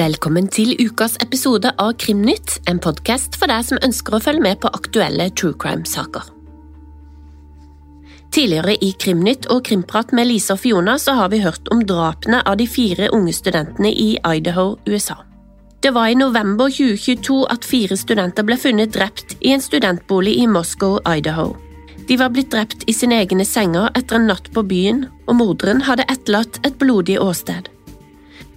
Velkommen til ukas episode av Krimnytt, en podkast for deg som ønsker å følge med på aktuelle true crime-saker. Tidligere i Krimnytt og Krimprat med Lise og Fiona så har vi hørt om drapene av de fire unge studentene i Idaho, USA. Det var i november 2022 at fire studenter ble funnet drept i en studentbolig i Moscow, Idaho. De var blitt drept i sine egne senger etter en natt på byen, og morderen hadde etterlatt et blodig åsted.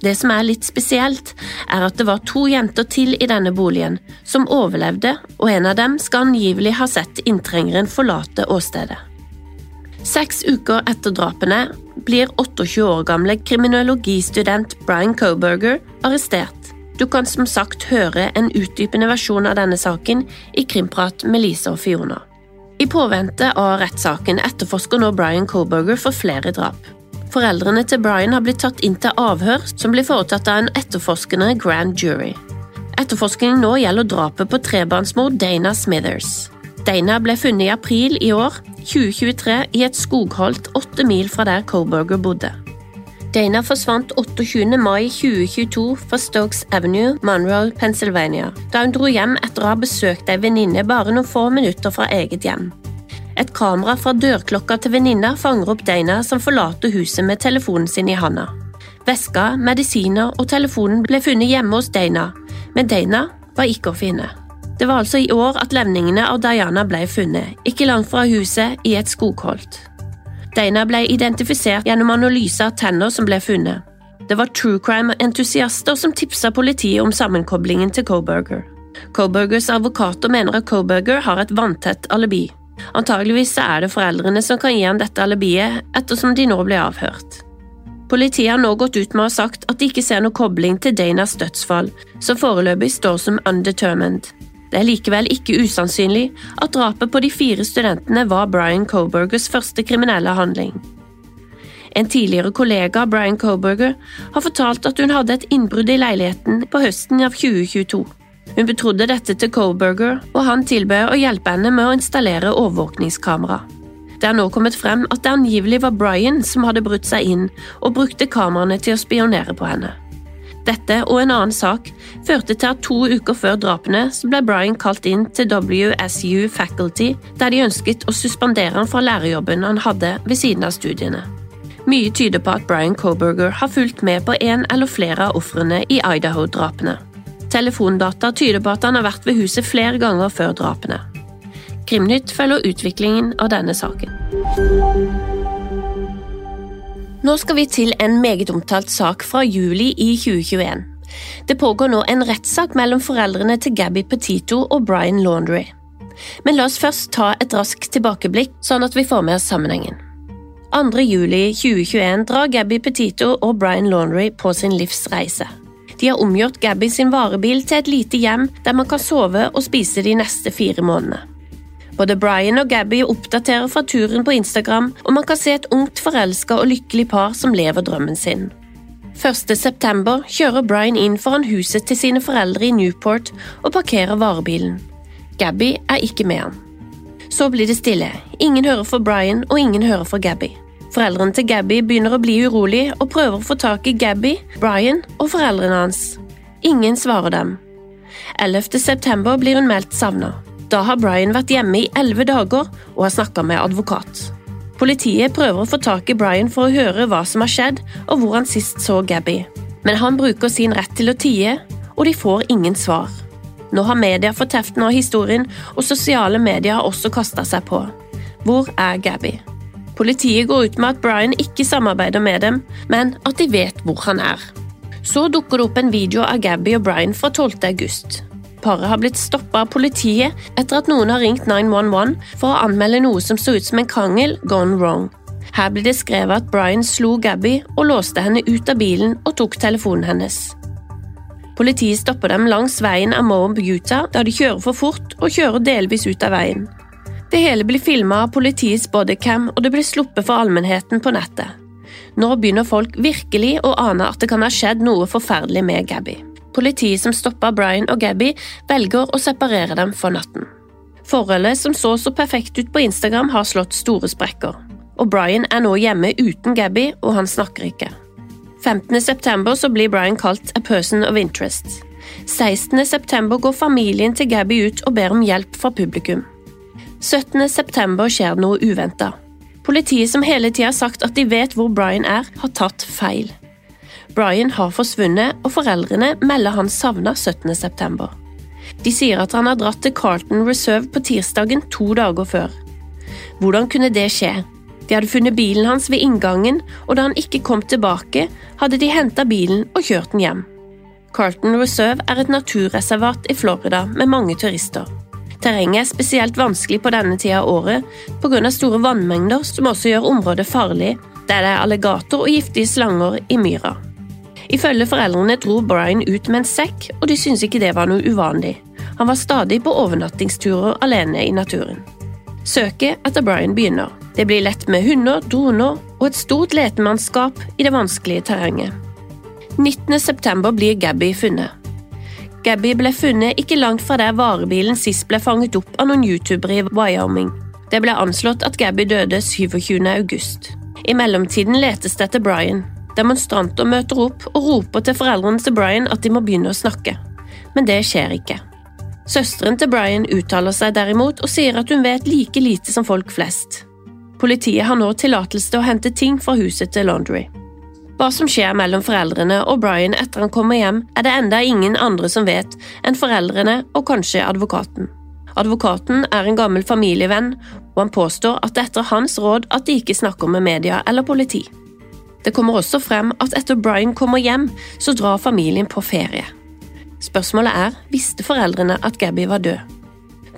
Det som er litt spesielt, er at det var to jenter til i denne boligen som overlevde, og en av dem skal angivelig ha sett inntrengeren forlate åstedet. Seks uker etter drapene blir 28 år gamle kriminologistudent Brian Coberger arrestert. Du kan som sagt høre en utdypende versjon av denne saken i Krimprat med Lise og Fiona. I påvente av rettssaken etterforsker nå Brian Coberger for flere drap. Foreldrene til Brian har blitt tatt inn til avhør, som blir foretatt av en etterforskende grand jury. Etterforskningen nå gjelder drapet på trebarnsmor Dana Smithers. Dana ble funnet i april i år, 2023, i et skogholt åtte mil fra der Coburger bodde. Dana forsvant 28. mai 2022 fra Stokes Avenue, Monroe, Pennsylvania, da hun dro hjem etter å ha besøkt ei venninne bare noen få minutter fra eget hjem. Et kamera fra dørklokka til venninna fanger opp Dana som forlater huset med telefonen sin i handa. Veska, medisiner og telefonen ble funnet hjemme hos Dana, men Dana var ikke å finne. Det var altså i år at levningene av Diana ble funnet, ikke langt fra huset, i et skogholt. Dana ble identifisert gjennom analyse av tenner som ble funnet. Det var true crime-entusiaster som tipsa politiet om sammenkoblingen til Coburger. Coburgers advokater mener at Coburger har et vanntett alibi. Antageligvis er det foreldrene som kan gi ham dette alibiet, ettersom de nå blir avhørt. Politiet har nå gått ut med å ha sagt at de ikke ser noe kobling til Danas dødsfall, som foreløpig står som undetermined. Det er likevel ikke usannsynlig at drapet på de fire studentene var Brian Coburgers første kriminelle handling. En tidligere kollega Brian Coburger har fortalt at hun hadde et innbrudd i leiligheten på høsten av 2022. Hun betrodde dette til Coburger, og han tilbød å hjelpe henne med å installere overvåkningskamera. Det er nå kommet frem at det angivelig var Brian som hadde brutt seg inn og brukte kameraene til å spionere på henne. Dette og en annen sak førte til at to uker før drapene så ble Brian kalt inn til WSU Faculty, der de ønsket å suspendere han fra lærerjobben han hadde ved siden av studiene. Mye tyder på at Brian Coburger har fulgt med på en eller flere av ofrene i Idaho-drapene. Telefondata tyder på at han har vært ved huset flere ganger før drapene. Krimnytt følger utviklingen av denne saken. Nå skal vi til en meget omtalt sak fra juli i 2021. Det pågår nå en rettssak mellom foreldrene til Gabby Petito og Brian Laundry. Men la oss først ta et raskt tilbakeblikk, sånn at vi får med oss sammenhengen. 2. juli 2021 drar Gabby Petito og Brian Laundry på sin livsreise. De har omgjort Gabby sin varebil til et lite hjem der man kan sove og spise de neste fire månedene. Både Brian og Gabby oppdaterer fra turen på Instagram, og man kan se et ungt forelska og lykkelig par som lever drømmen sin. 1. september kjører Brian inn foran huset til sine foreldre i Newport og parkerer varebilen. Gabby er ikke med han. Så blir det stille. Ingen hører fra Brian, og ingen hører fra Gabby. Foreldrene til Gabby begynner å bli urolig og prøver å få tak i Gabby, Brian og foreldrene hans. Ingen svarer dem. 11. september blir hun meldt savna. Da har Brian vært hjemme i elleve dager og har snakka med advokat. Politiet prøver å få tak i Brian for å høre hva som har skjedd og hvor han sist så Gabby. Men han bruker sin rett til å tie, og de får ingen svar. Nå har media fått teften av historien, og sosiale medier har også kasta seg på. Hvor er Gabby? Politiet går ut med at Brian ikke samarbeider med dem, men at de vet hvor han er. Så dukker det opp en video av Gabby og Brian fra 12. august. Paret har blitt stoppa av politiet etter at noen har ringt 911 for å anmelde noe som så ut som en krangel gone wrong. Her blir det skrevet at Brian slo Gabby og låste henne ut av bilen og tok telefonen hennes. Politiet stopper dem langs veien av Moab, Utah, da de kjører for fort og kjører delvis ut av veien. Det hele blir filma av politiets bodycam, og det blir sluppet for allmennheten på nettet. Nå begynner folk virkelig å ane at det kan ha skjedd noe forferdelig med Gabby. Politiet som stoppa Brian og Gabby, velger å separere dem for natten. Forholdet som så så perfekt ut på Instagram, har slått store sprekker. Og Brian er nå hjemme uten Gabby, og han snakker ikke. 15. september så blir Brian kalt a person of interest. 16. september går familien til Gabby ut og ber om hjelp fra publikum. 17. september skjer noe uventa. Politiet som hele tida har sagt at de vet hvor Brian er, har tatt feil. Brian har forsvunnet, og foreldrene melder han savna 17. september. De sier at han har dratt til Carlton Reserve på tirsdagen to dager før. Hvordan kunne det skje? De hadde funnet bilen hans ved inngangen, og da han ikke kom tilbake, hadde de henta bilen og kjørt den hjem. Carlton Reserve er et naturreservat i Florida med mange turister. Terrenget er spesielt vanskelig på denne tida av året pga. store vannmengder som også gjør området farlig, der det er alligator og giftige slanger i myra. Ifølge foreldrene dro Brian ut med en sekk, og de syntes ikke det var noe uvanlig. Han var stadig på overnattingsturer alene i naturen. Søket etter Brian begynner. Det blir lett med hunder, droner og et stort letemannskap i det vanskelige terrenget. 19.9 blir Gabby funnet. Gabby ble funnet ikke langt fra der varebilen sist ble fanget opp av noen youtubere i Wyoming. Det ble anslått at Gabby døde 27. august. I mellomtiden letes det etter Brian. Demonstranter møter opp og roper til foreldrene til Brian at de må begynne å snakke. Men det skjer ikke. Søsteren til Brian uttaler seg derimot og sier at hun vet like lite som folk flest. Politiet har nå tillatelse til å hente ting fra huset til Laundry. Hva som skjer mellom foreldrene og Brian etter han kommer hjem, er det enda ingen andre som vet enn foreldrene og kanskje advokaten. Advokaten er en gammel familievenn, og han påstår at det er etter hans råd at de ikke snakker med media eller politi. Det kommer også frem at etter Brian kommer hjem, så drar familien på ferie. Spørsmålet er visste foreldrene at Gabby var død.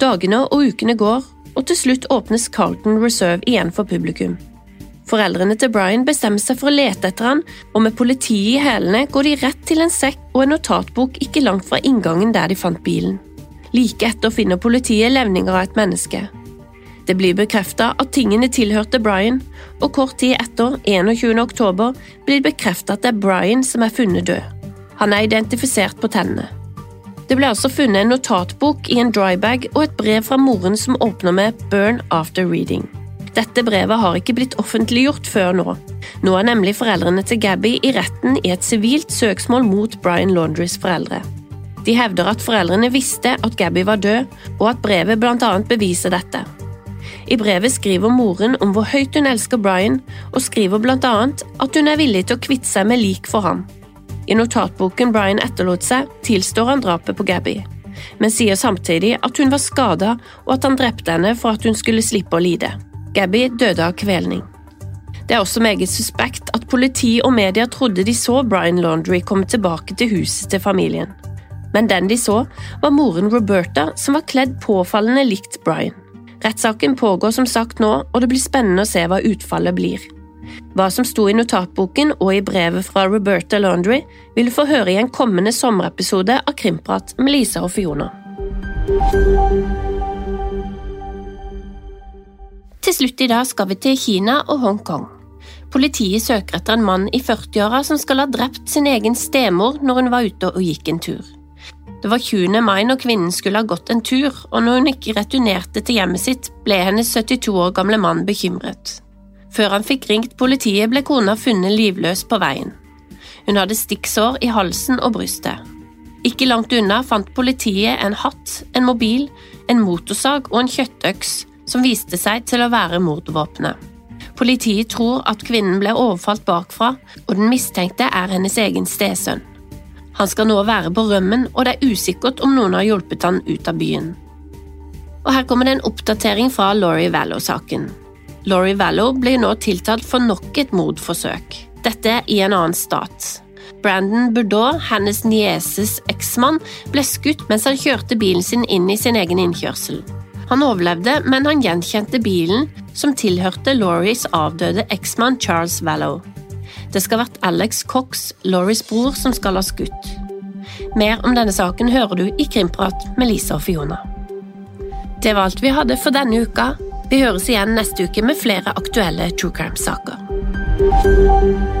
Dagene og ukene går, og til slutt åpnes Carlton Reserve igjen for publikum. Foreldrene til Brian bestemmer seg for å lete etter han, og med politiet i hælene går de rett til en sekk og en notatbok ikke langt fra inngangen der de fant bilen. Like etter finner politiet levninger av et menneske. Det blir bekrefta at tingene tilhørte Brian, og kort tid etter, 21. oktober, blir det bekrefta at det er Brian som er funnet død. Han er identifisert på tennene. Det ble altså funnet en notatbok i en drybag og et brev fra moren som åpner med 'Burn after reading'. Dette brevet har ikke blitt offentliggjort før nå. Nå er nemlig foreldrene til Gabby i retten i et sivilt søksmål mot Brian Laundries foreldre. De hevder at foreldrene visste at Gabby var død, og at brevet annet beviser dette. I brevet skriver moren om hvor høyt hun elsker Brian, og skriver annet at hun er villig til å kvitte seg med lik for ham. I notatboken Brian etterlot seg, tilstår han drapet på Gabby, men sier samtidig at hun var skada og at han drepte henne for at hun skulle slippe å lide. Gabby døde av kvelning. Det er også meget suspekt at politi og media trodde de så Brian Laundry komme tilbake til huset til familien. Men den de så, var moren Roberta, som var kledd påfallende likt Brian. Rettssaken pågår som sagt nå, og det blir spennende å se hva utfallet blir. Hva som sto i notatboken og i brevet fra Roberta Laundry, vil du få høre i en kommende sommerepisode av Krimprat med Lisa og Fiona. Til slutt i dag skal vi til Kina og Hongkong. Politiet søker etter en mann i 40-åra som skal ha drept sin egen stemor når hun var ute og gikk en tur. Det var 20. mai når kvinnen skulle ha gått en tur, og når hun ikke returnerte til hjemmet sitt, ble hennes 72 år gamle mann bekymret. Før han fikk ringt politiet, ble kona funnet livløs på veien. Hun hadde stikksår i halsen og brystet. Ikke langt unna fant politiet en hatt, en mobil, en motorsag og en kjøttøks som viste seg til å være mordvåpenet. Politiet tror at kvinnen ble overfalt bakfra, og den mistenkte er hennes egen stesønn. Han skal nå være på rømmen, og det er usikkert om noen har hjulpet han ut av byen. Og Her kommer det en oppdatering fra Laurie Vallow-saken. Laurie Vallow blir nå tiltalt for nok et mordforsøk, dette i en annen stat. Brandon Bourdeau, hennes nieses eksmann, ble skutt mens han kjørte bilen sin inn i sin egen innkjørsel. Han overlevde, men han gjenkjente bilen som tilhørte Lauries avdøde eksmann Charles Vallow. Det skal ha vært Alex Cox, Lauries bror, som skal ha skutt. Mer om denne saken hører du i Krimprat med Lisa og Fiona. Det var alt vi hadde for denne uka. Vi høres igjen neste uke med flere aktuelle true crime-saker.